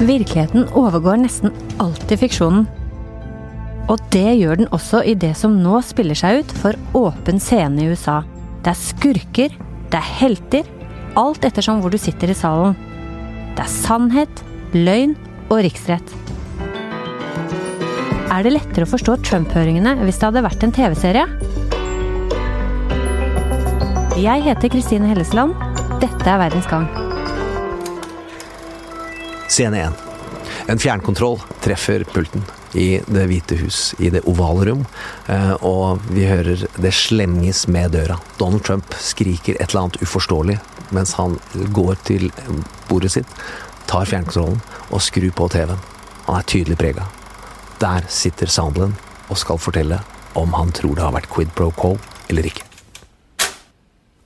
Virkeligheten overgår nesten alltid fiksjonen. Og det gjør den også i det som nå spiller seg ut for åpen scene i USA. Det er skurker, det er helter, alt ettersom hvor du sitter i salen. Det er sannhet, løgn og riksrett. Er det lettere å forstå Trump-høringene hvis det hadde vært en TV-serie? Jeg heter Kristine Hellesland. Dette er Verdens gang. Scene 1. En fjernkontroll treffer pulten i Det hvite hus, i det ovale rom, eh, og vi hører det slenges med døra. Donald Trump skriker et eller annet uforståelig mens han går til bordet sitt, tar fjernkontrollen og skrur på TV-en. Han er tydelig prega. Der sitter Sandlen og skal fortelle om han tror det har vært quid pro quo eller ikke.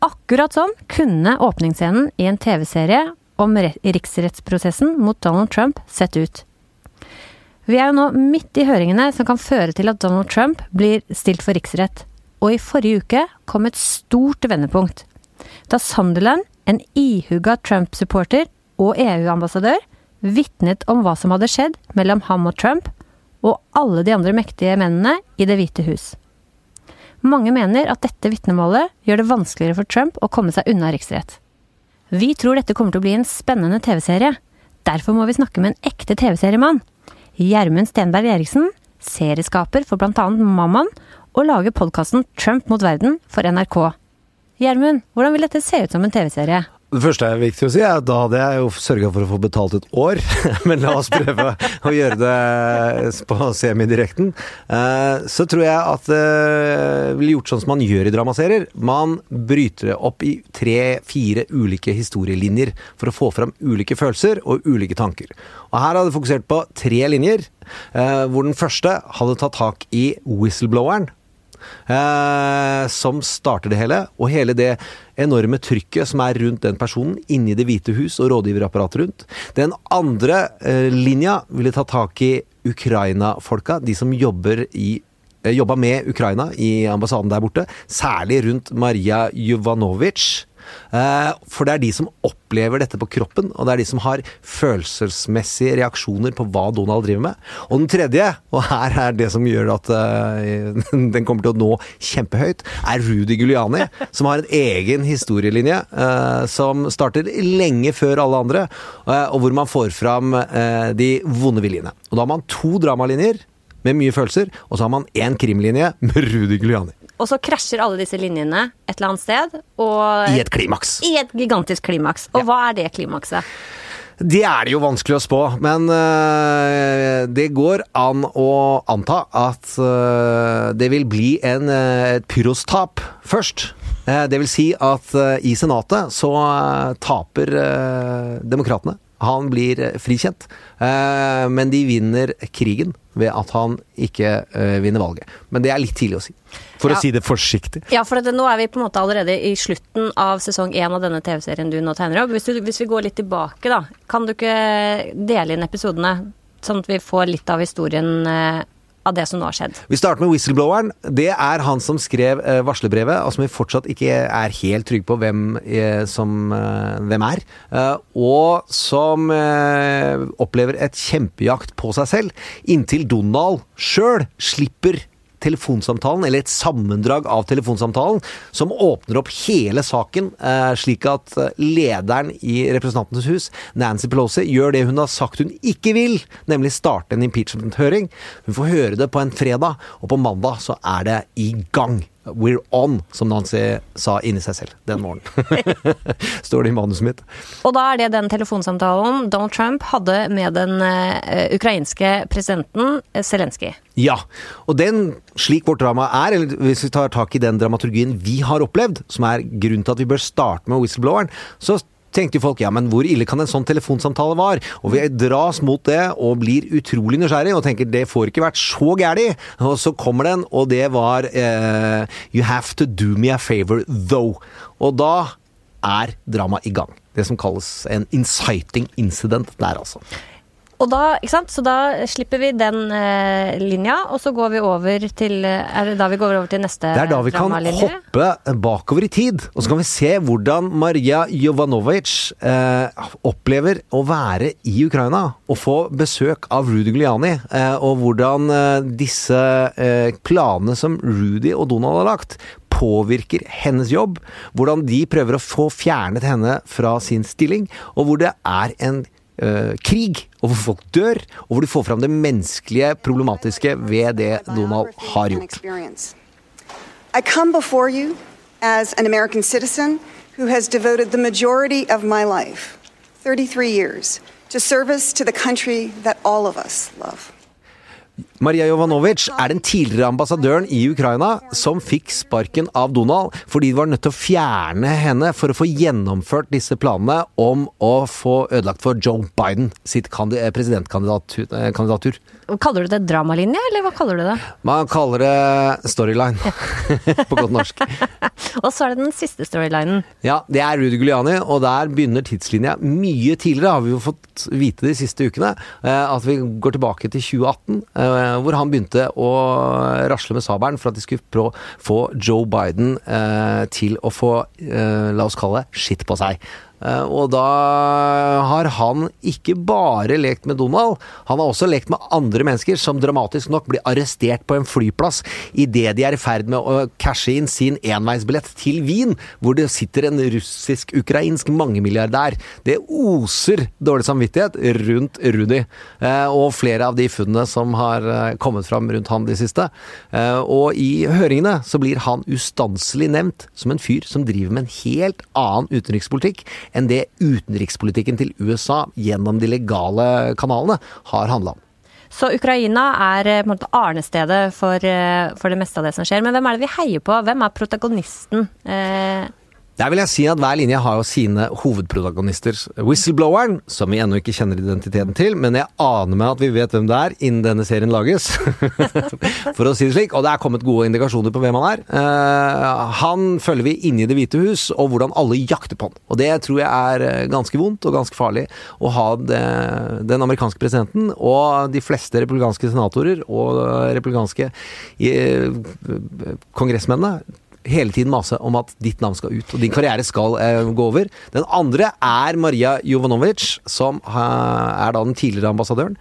Akkurat sånn kunne åpningsscenen i en TV-serie om riksrettsprosessen mot Donald Trump sett ut. Vi er jo nå midt i høringene som kan føre til at Donald Trump blir stilt for riksrett. Og i forrige uke kom et stort vendepunkt. Da Sunderland, en ihuga Trump-supporter og EU-ambassadør, vitnet om hva som hadde skjedd mellom ham og Trump, og alle de andre mektige mennene i Det hvite hus. Mange mener at dette vitnemålet gjør det vanskeligere for Trump å komme seg unna riksrett. Vi tror dette kommer til å bli en spennende TV-serie. Derfor må vi snakke med en ekte TV-seriemann. Gjermund Stenberg Eriksen, serieskaper for bl.a. Mammaen, og lager podkasten Trump mot verden for NRK. Gjermund, hvordan vil dette se ut som en TV-serie? Det første er viktig å si, er at da hadde jeg jo sørga for å få betalt et år. Men la oss prøve å gjøre det på semidirekten. Eh, så tror jeg at det blir gjort sånn som man gjør i dramaserier. Man bryter det opp i tre-fire ulike historielinjer for å få fram ulike følelser og ulike tanker. Og her hadde jeg fokusert på tre linjer, eh, hvor den første hadde tatt tak i whistlebloweren eh, som starter det hele. Og hele det enorme trykket som er rundt den personen, inni Det hvite hus og rådgiverapparatet rundt. Den andre eh, linja ville ta tak i Ukraina-folka, de som jobber i eh, Jobba med Ukraina i ambassaden der borte, særlig rundt Maria Juvanovic for det er de som opplever dette på kroppen, og det er de som har følelsesmessige reaksjoner på hva Donald driver med. Og den tredje, og her er det som gjør at uh, den kommer til å nå kjempehøyt, er Rudy Guliani, som har en egen historielinje uh, som starter lenge før alle andre, og hvor man får fram de vonde viljene. Og da har man to dramalinjer med mye følelser, og så har man én krimlinje med Rudy Guliani. Og så krasjer alle disse linjene et eller annet sted. I et klimaks. I et gigantisk klimaks. Og ja. hva er det klimakset? Det er det jo vanskelig å spå, men uh, det går an å anta at uh, det vil bli en, uh, et pyrostap først. det vil si at i Senatet så taper demokratene. Han blir frikjent, men de vinner krigen ved at han ikke uh, vinner valget. Men det er litt tidlig å si. For ja. å si det forsiktig. Ja, for det, nå er vi på en måte allerede i slutten av sesong én av denne TV-serien du nå tegner opp. Hvis, du, hvis, vi går litt tilbake, da. Kan du ikke dele inn episodene, sånn at vi får litt av historien av det som nå har skjedd. Vi starter med whistlebloweren. Det er han som skrev uh, varslerbrevet, og som vi fortsatt ikke er helt trygge på hvem, uh, som, uh, hvem er. og som opplever et kjempejakt på seg selv, inntil Donald sjøl slipper telefonsamtalen, eller et sammendrag av telefonsamtalen, som åpner opp hele saken, eh, slik at eh, lederen i Representantenes hus, Nancy Pelosi, gjør det hun har sagt hun ikke vil, nemlig starte en impeachment-høring. Hun får høre det på en fredag, og på mandag så er det i gang. We're on, som Nancy sa inni seg selv den morgenen. Står det i manuset mitt. Og da er det den telefonsamtalen Donald Trump hadde med den uh, ukrainske presidenten eh, Zelenskyj. Ja, og den, slik vårt drama er, eller hvis vi tar tak i den dramaturgien vi har opplevd, som er grunnen til at vi bør starte med whistlebloweren, så tenkte jo folk ja, men hvor ille kan en sånn telefonsamtale være? Og vi dras mot det og blir utrolig nysgjerrig og tenker det får ikke vært så gæli. Og så kommer den, og det var uh, You have to do me a favor though. Og da er dramaet i gang. Det som kalles en inciting incident der, altså. Og da, ikke sant? Så da slipper vi den eh, linja, og så går vi over til eh, Er det da vi går over til neste Det er da vi kan hoppe bakover i tid, og så kan vi se hvordan Maria Jovanovic eh, opplever å være i Ukraina og få besøk av Rudy Giuliani, eh, og hvordan eh, disse eh, planene som Rudy og Donald har lagt, påvirker hennes jobb, hvordan de prøver å få fjernet henne fra sin stilling, og hvor det er en eh, krig, og hvor folk dør, og hvor du får fram det menneskelige problematiske ved det Donald har gjort. I as an American citizen who has devoted the majority of my life, 33 years, to service to the country that all of us love. Maria Jovanovic er den tidligere ambassadøren i Ukraina som fikk sparken av Donald fordi de var nødt til å fjerne henne for å få gjennomført disse planene om å få ødelagt for Joe Biden sitt eh, presidentkandidatur. Kaller du det dramalinje, eller hva kaller du det? Man kaller det storyline på godt norsk. Og så er det den siste storylinen. Ja, det er Rudy Giuliani, og der begynner tidslinja mye tidligere, har vi jo fått vite de siste ukene. eh, At vi går tilbake til 2018, eh, hvor han begynte å rasle med sabelen for at de skulle prøve å få Joe Biden eh, til å få, eh, la oss kalle det, skitt på seg. Eh, Og da har han ikke bare lekt med Donald, han har også lekt med andre mennesker som dramatisk nok blir arrestert på en flyplass idet de er i ferd med å cashe inn sin enveisbillett til Wien, hvor det sitter en russisk-ukrainsk mangemilliardær. Det oser dårlig samvittighet rundt Rudi, eh, og flere av de funnene som har eh, kommet fram rundt han de siste. Og i høringene så blir han ustanselig nevnt som en fyr som driver med en helt annen utenrikspolitikk enn det utenrikspolitikken til USA gjennom de legale kanalene har handla om. Så Ukraina er eh, på en måte arnestedet for, eh, for det meste av det som skjer. Men hvem er det vi heier på? Hvem er protagonisten? Eh, Der vil jeg si at hver linje har jo sine hovedprotagonister. Whistlebloweren, som vi ennå ikke kjenner identiteten til, men jeg aner meg at vi vet hvem det er innen denne serien lages. For å si det slik. Og det er kommet gode indikasjoner på hvem han er. Eh, han følger vi inne i Det hvite hus, og hvordan alle jakter på han. Og det tror jeg er eh, ganske vondt og ganske farlig å ha det, den amerikanske presidenten og de fleste republikanske senatorer og republikanske eh, kongressmennene hele tiden mase om at ditt navn skal ut, og din karriere skal eh, gå over. Den andre er Maria Jovanovic, som eh, er da den tidligere ambassadøren.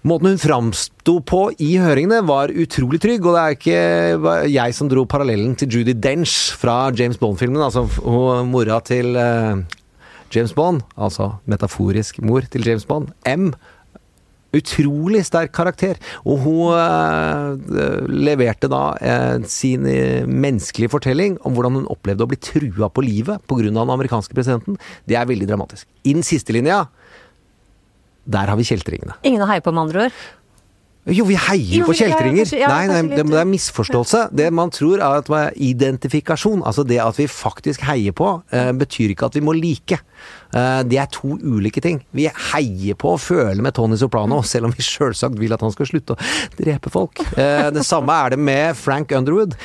Måten hun framsto på i høringene var utrolig trygg, og det er ikke jeg som dro parallellen til Judy Dench fra James Bond-filmen, altså mora til eh, James Bond, altså metaforisk mor til James Bond, M. Utrolig sterk karakter, og hun eh, leverte da eh, sin eh, menneskelige fortelling om hvordan hun opplevde å bli trua på livet pga. den amerikanske presidenten. Det er veldig dramatisk. I den siste linja, der har vi kjeltringene. ingen å heie på, med andre ord. Jo, vi heier Jo, på kjeltringer. ja, nei, nei, det, det er misforståelse. Det man tror er at man, identifikasjon, altså det at vi faktisk heier på, uh, betyr ikke at vi må like. Uh, det er to ulike ting. Vi heier på og føler med Tony Soprano, selv om vi sjølsagt vil at han skal slutte å drepe folk. Uh, det samme er det med Frank Underwood.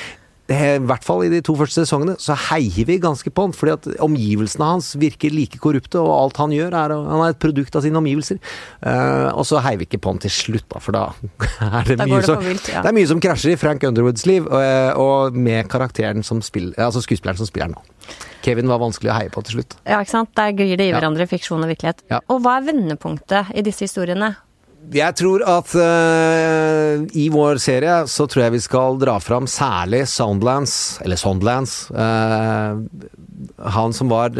Det, I hvert fall i de to første sesongene så heier vi ganske på han, fordi at omgivelsene hans virker like korrupte, og alt han gjør er Han er et produkt av sine omgivelser. Uh, og så heier vi ikke på han til slutt, da, for da er det Da mye det som vilt, ja. Det er mye som krasjer i Frank Underwoods liv, og, og med karakteren som spiller, altså skuespilleren som spiller nå. Kevin var vanskelig å heie på til slutt. Ja, ikke sant? Der glir det i Ja. hverandre, fiksjon og virkelighet. Ja. Og hva er vendepunktet i disse historiene? Jeg tror at uh, i vår serie så tror jeg vi skal dra fram særlig Soundlands, eller Sondlands. Uh, han som var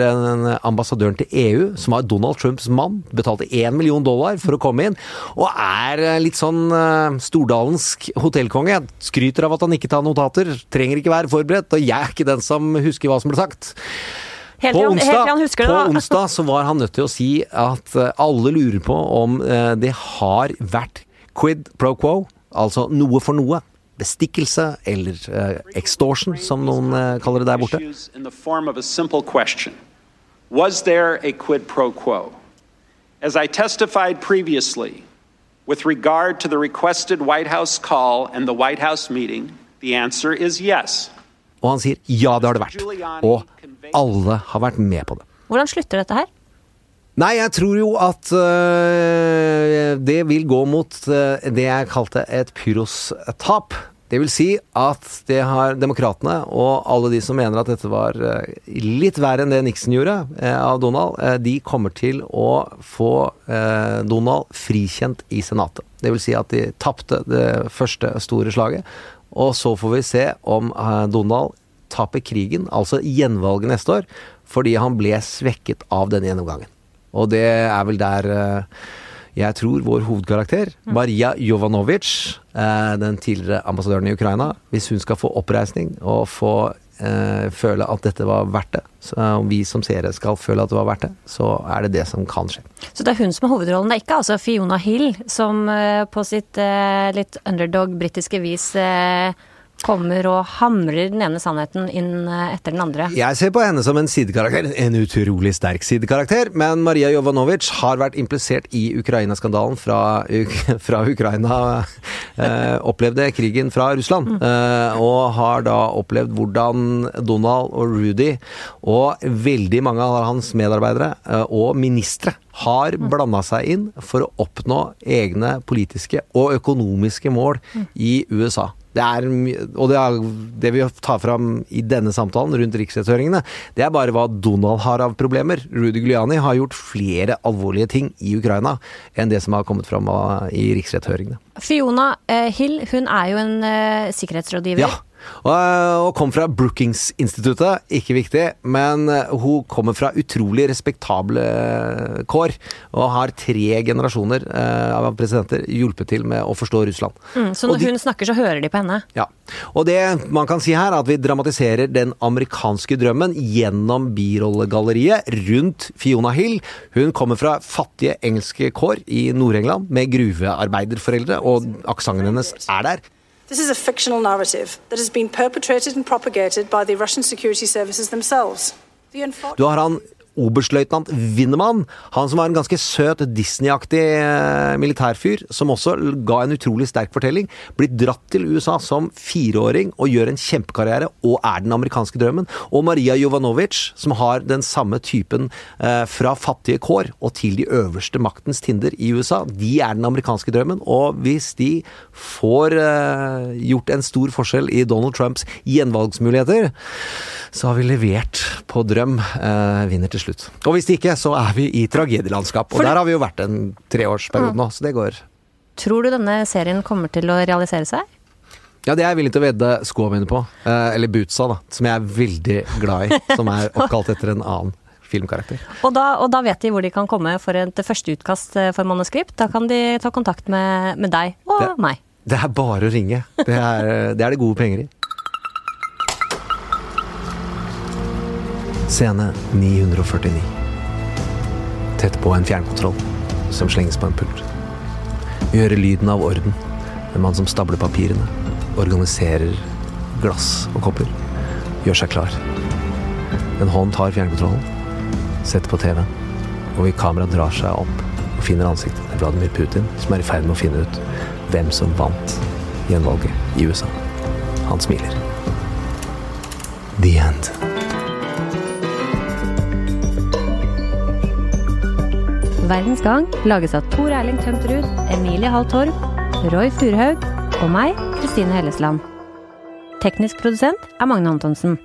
ambassadøren til EU, som var Donald Trumps mann. Betalte én million dollar for å komme inn. Og er eh, litt sånn stordalensk hotellkonge. Skryter av at han ikke tar notater. Trenger ikke være forberedt. Og jeg er ikke den som husker hva som ble sagt. Helt På til han, helt onsdag, han husker det, på onsdag så var han nødt til å si at eh, alle lurer på om eh, det har vært quid pro quo, altså noe for noe. Bestikkelse eller eh, extortion, som noen kaller det der borte. Was there a quid pro quo? As I testified previously, with regard to the requested White House call and the White House meeting, the answer is yes. Og han sier ja, det har det vært. Og alle har vært med på det. Hvordan slutter dette her? Nei, jeg tror jo at øh, det vil gå mot øh, det jeg kalte et pyros-tap. Det vil si at det har demokratene og alle de som mener at dette var øh, litt verre enn det Nixon gjorde av Donald, de kommer til å få Donald frikjent i Senatet. Det vil si at de tapte det første store slaget. Og så får vi se om øh, Donald taper krigen, altså gjenvalget neste år, fordi han ble svekket av denne gjennomgangen. Og det er vel der eh, jeg tror vår hovedkarakter, Maria Jovanovic, eh, den tidligere ambassadøren i Ukraina, hvis hun skal få oppreisning og få eh, føle at dette var verdt det, så om vi som seere skal føle at det var verdt det, så er det det som kan skje. Så det er hun som er hovedrollen, det er ikke altså Fiona Hill som eh, på sitt eh, litt underdog britiske vis eh, kommer og hamrer den ene sannheten inn eh, etter den andre. Jeg ser på henne som en sidekarakter, en utrolig sterk sidekarakter, men Maria Jovanovic har vært implisert i Ukraina-skandalen fra, fra Ukraina. Eh, opplevde krigen fra Russland, eh, og har da opplevd hvordan Donald og Rudy og veldig mange av hans medarbeidere eh, og ministre har blanda seg inn for å oppnå egne politiske og økonomiske mål i USA. Det er, og det, er, det vi tar fram i denne samtalen rundt riksrettshøringene, det er bare hva Donald har av problemer. Rudy Giuliani har gjort flere alvorlige ting i Ukraina enn det som har kommet fram i riksrettshøringene. Fiona eh, Hill, hun er jo en eh, sikkerhetsrådgiver. Ja. Og, og kom fra Brookings-instituttet, ikke viktig, men eh, hun kommer fra utrolig respektable eh, kår, og har tre generasjoner eh, av presidenter hjulpet til med å forstå Russland. Mm, så når de- hun snakker, så hører de på henne. Ja. Og det man kan si her, er at vi dramatiserer den amerikanske drømmen gjennom birollegalleriet rundt Fiona Hill. Hun kommer fra fattige engelske kår i Nord-England med gruvearbeiderforeldre, og aksenten hennes er der. This is a fictional narrative that has been perpetrated and propagated by the Russian security services themselves. Du har han oberstløytnant Winnemann, han som var en ganske søt Disney-aktig eh, militærfyr, som også ga en utrolig sterk fortelling. Blitt dratt til USA som fireåring og gjør en kjempekarriere og er den amerikanske drømmen. Og Maria Jovanovic, som har den samme typen eh, fra fattige kår og til de øverste maktens tinder i USA. De er den amerikanske drømmen, og hvis de får eh, gjort en stor forskjell i Donald Trumps gjenvalgsmuligheter, så har vi levert på drøm, eh, vinner til slutt. Og hvis ikke, så er vi i tragedielandskap. Og For- der har vi jo vært en treårsperiode nå, så det går. Tror du denne serien kommer til å realisere seg? Ja, det er jeg villig til å vedde skoene mine på. Eh, eller bootsa, da. Som jeg er veldig glad i. Som er oppkalt etter en annen filmkarakter. Og da, og da vet de hvor de kan komme for et første utkast eh, for manuskript. Da kan de ta kontakt med, med deg og Det- meg. Det er bare å ringe. Det er det, er det gode penger i. Scene 949. Tett på en fjernkontroll som slenges på en pult. Vi hører lyden av orden. En mann som stabler papirene, organiserer glass og kopper, gjør seg klar. En hånd tar fjernkontrollen, setter på TV-en, og kameraet drar seg opp og finner ansiktet til Vladimir Putin, som er i ferd med å finne ut hvem som vant gjenvalget i USA. Han smiler. The end. Verdens Gang lages av Tor Erling Tømterud, Emilie Hall Torp, Roy Furhaug og meg, Kristine Hellesland. Teknisk produsent er Magne Antonsen.